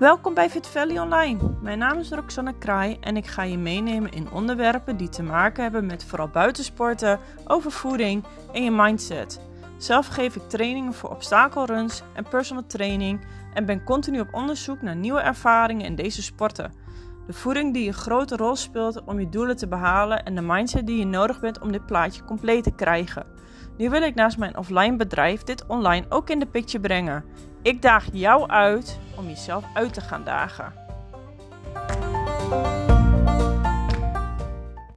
Welkom bij Fit Valley Online. Mijn naam is Roxanne Kraai en ik ga je meenemen in onderwerpen die te maken hebben met vooral buitensporten, over voeding en je mindset. Zelf geef ik trainingen voor obstakelruns en personal training en ben continu op onderzoek naar nieuwe ervaringen in deze sporten. De voeding die een grote rol speelt om je doelen te behalen en de mindset die je nodig bent om dit plaatje compleet te krijgen. Nu wil ik naast mijn offline bedrijf dit online ook in de picture brengen. Ik daag jou uit om jezelf uit te gaan dagen.